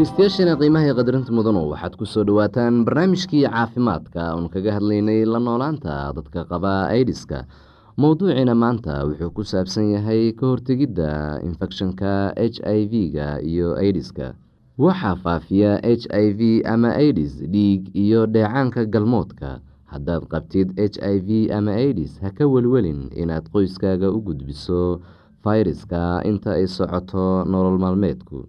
dhegeystayaasheena qiimaha qadarinta mudanu waxaad ku soo dhowaataan barnaamijkii caafimaadka oon kaga hadlaynay la noolaanta dadka qaba aidiska mowduuciina maanta wuxuu ku saabsan yahay ka hortegidda infekshanka h i v-ga iyo aidiska waxaa faafiya h i v ama aidis dhiig iyo dheecaanka galmoodka. Haddaad qabtid h i v ama aidis ha ka welwelin inaad qoyskaaga u gudbiso fayraska inta ay socoto nolol maalmeedku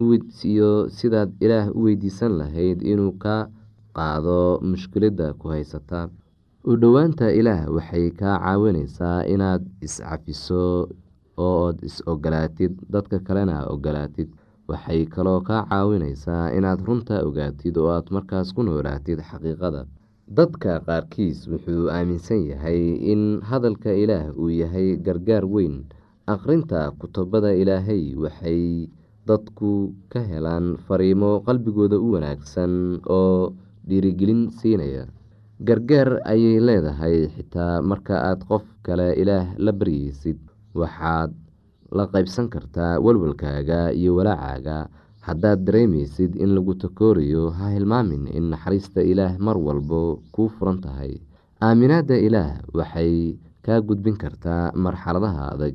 iyo sidaad ilaah u weydiisan lahayd inuu ka qaado mushkiladda ku haysata. U dhowaanta ilaah waxay kaa caawineysaa inaad iscafiso oood is ogolaatid dadka kalena ogolaatid. Waxay kaloo kaa caawineysaa inaad runta ogaatid oo aad markaas ku noolaatid xaqiiqada. Dadka qaarkiis wuxuu aaminsan yahay in hadalka ilaah uu yahay gargaar weyn. Akhrinta kutubada ilaahay waxay dadku ka helaan fariimo qalbigooda u wanaagsan oo dhiirigelin siinaya. Gargaar ayay leedahay xitaa marka aad qof kale ilaah la baryeysid waxaad la qaybsan kartaa walwalkaaga iyo walaacaaga. Haddaad dareemeysid in lagu takoorayo ha hilmaamin in naxariista ilaah mar walbo kuu furan tahay. Aaminaadda ilaah waxay kaa gudbin kartaa marxaladaha adag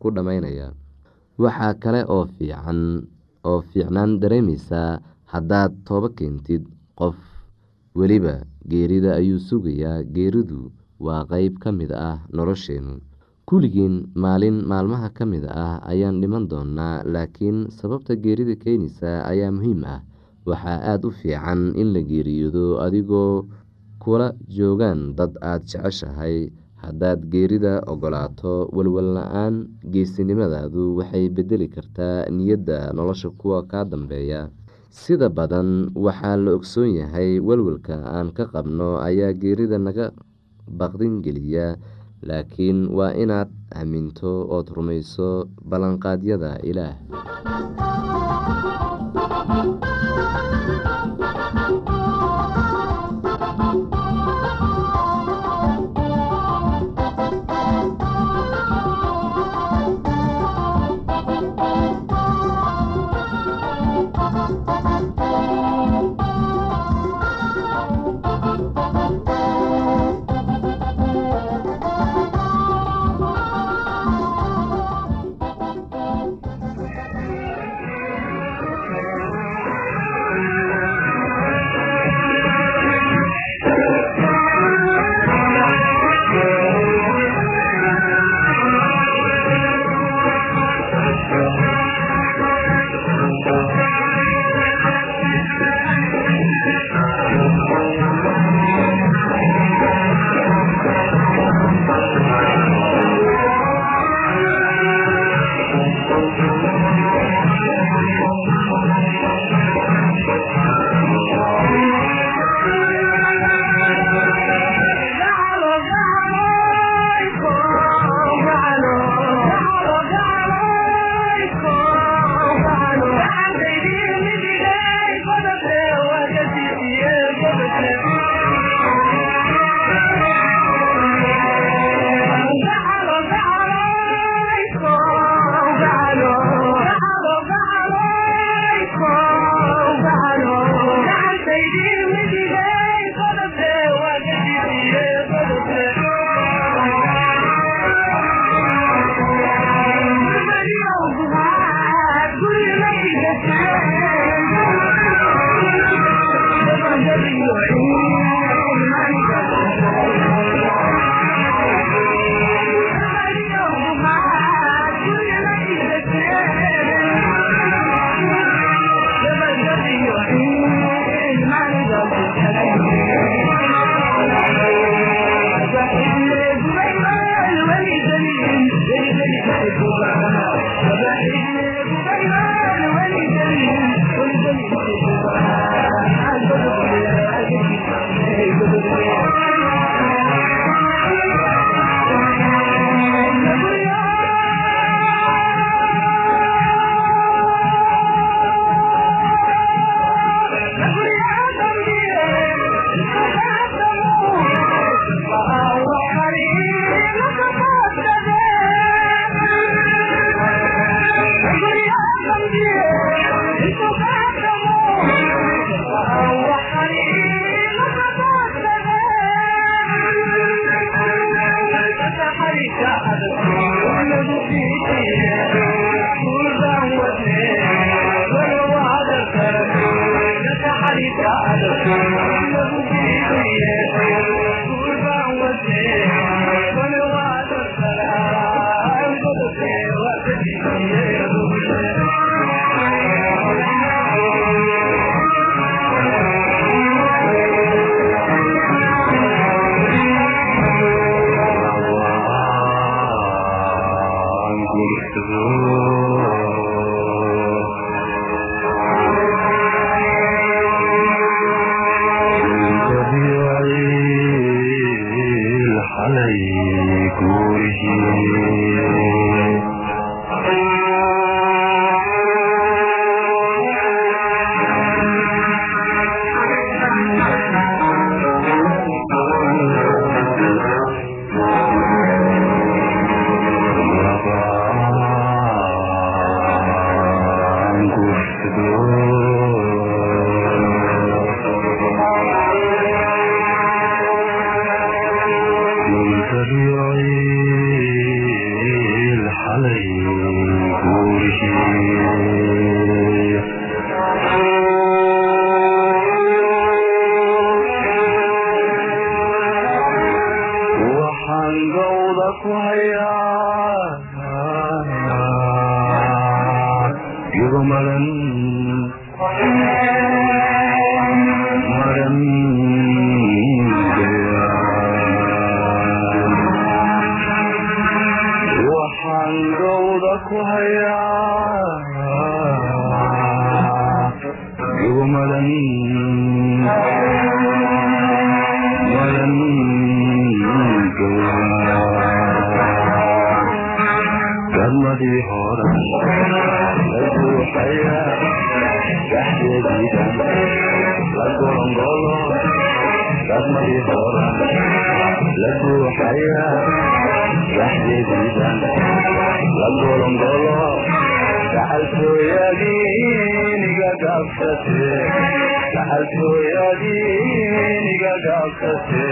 ku dhammeynaya waxaa kale oo fiican oo fiicnaan dareemeysaa haddaad toobo keentid qof weliba geerida ayuu sugayaa. Geeridu waa qeyb ka mid ah nolosheenu. Kulligeen maalin maalmaha ka mid ah ayaan dhiman doonaa laakiin sababta geerida keenaysa ayaa muhiim ah. Waxaa aada u fiican in la geeriyoodo adigoo kula joogaan dad aada jeceshahay haddaad geerida ogolaato walwal la'aan geesinimadaadu waxay bedeli kartaa niyadda nolosha kuwa kaa dambeeya. Sida badan waxaa la ogsoon yahay walwalka aan ka qabno ayaa geerida naga baqdin geliya laakiin waa inaad aaminto ood rumayso ballanqaadyada ilaah യുവമകൻ മരം وحن روضك هيا xidhiidhan la golongolo dadmadii hooran la buuxaya waxxidhiidhan la golongolo gaxaltooyadiiniga gaabsate gaxaltooyadiiniga gaabsate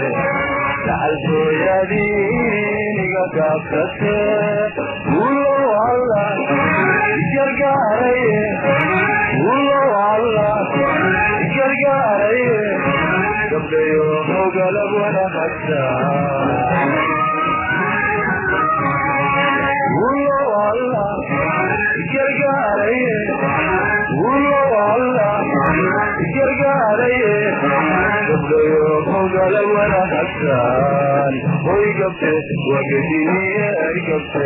gaxaltooyadiiniga gaabsate ulow alla ijargaaraye dambeeyo mugalab wada gargaaraye dabdayo mugala wada xagtaan hoy gabte wagadiiye ay gabte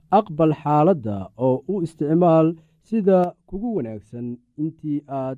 aqbal xaaladda oo u isticmaal sida kugu wanaagsan intii aad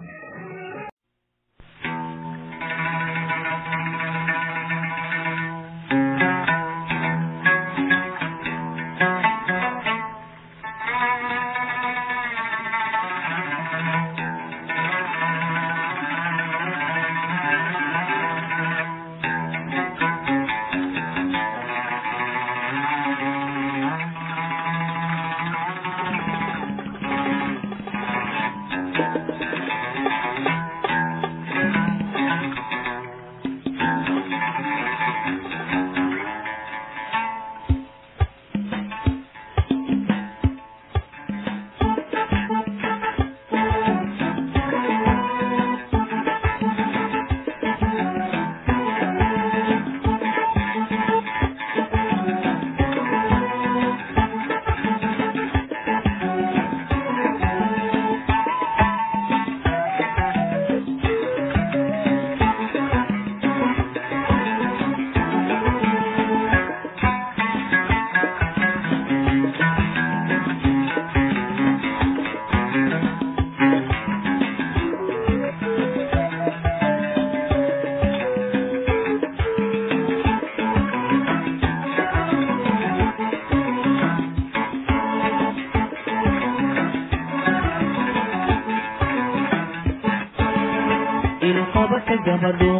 ilqabaka gabadho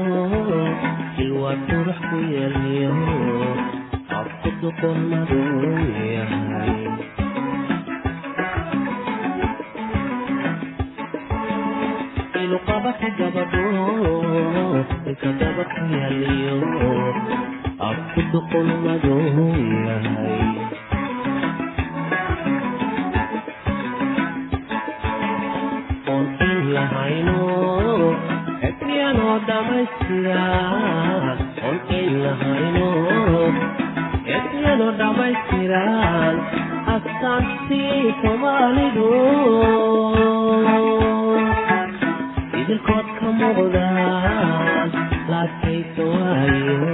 ilwaa qurux ku yeelyo afku duqon madow yahay oon in lahayno ebyano dhamaystira oon in lahayno ebyano dhammaystiran astaantii soomaalidu idilkood ka muuqdaan laakaysa waayo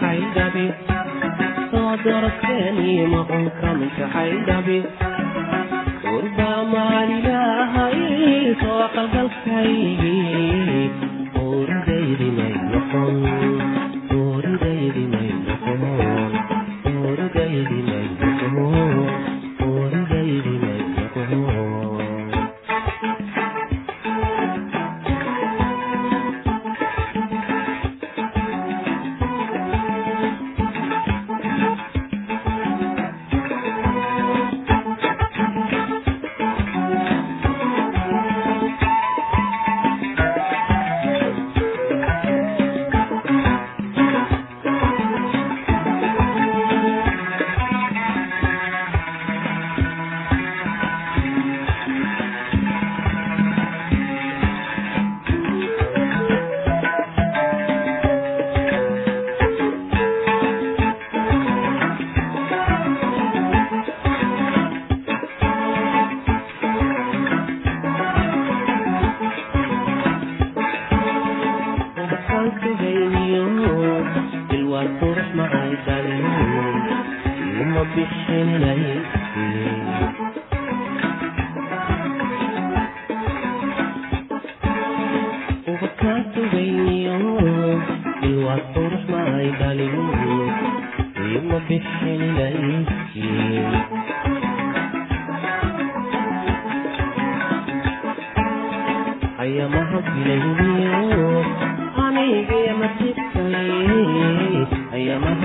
maqunka mintaxay dhabi soo daradkani maqunka mintaxay dhabi gurbaa maalilahay soo qalgalkaygii oridaydi may noqon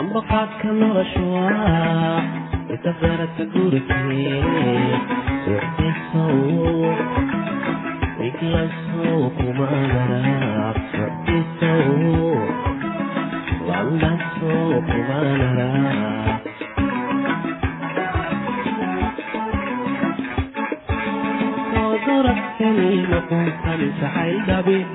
ambaqaadka nolosha waa asgaarka jacayl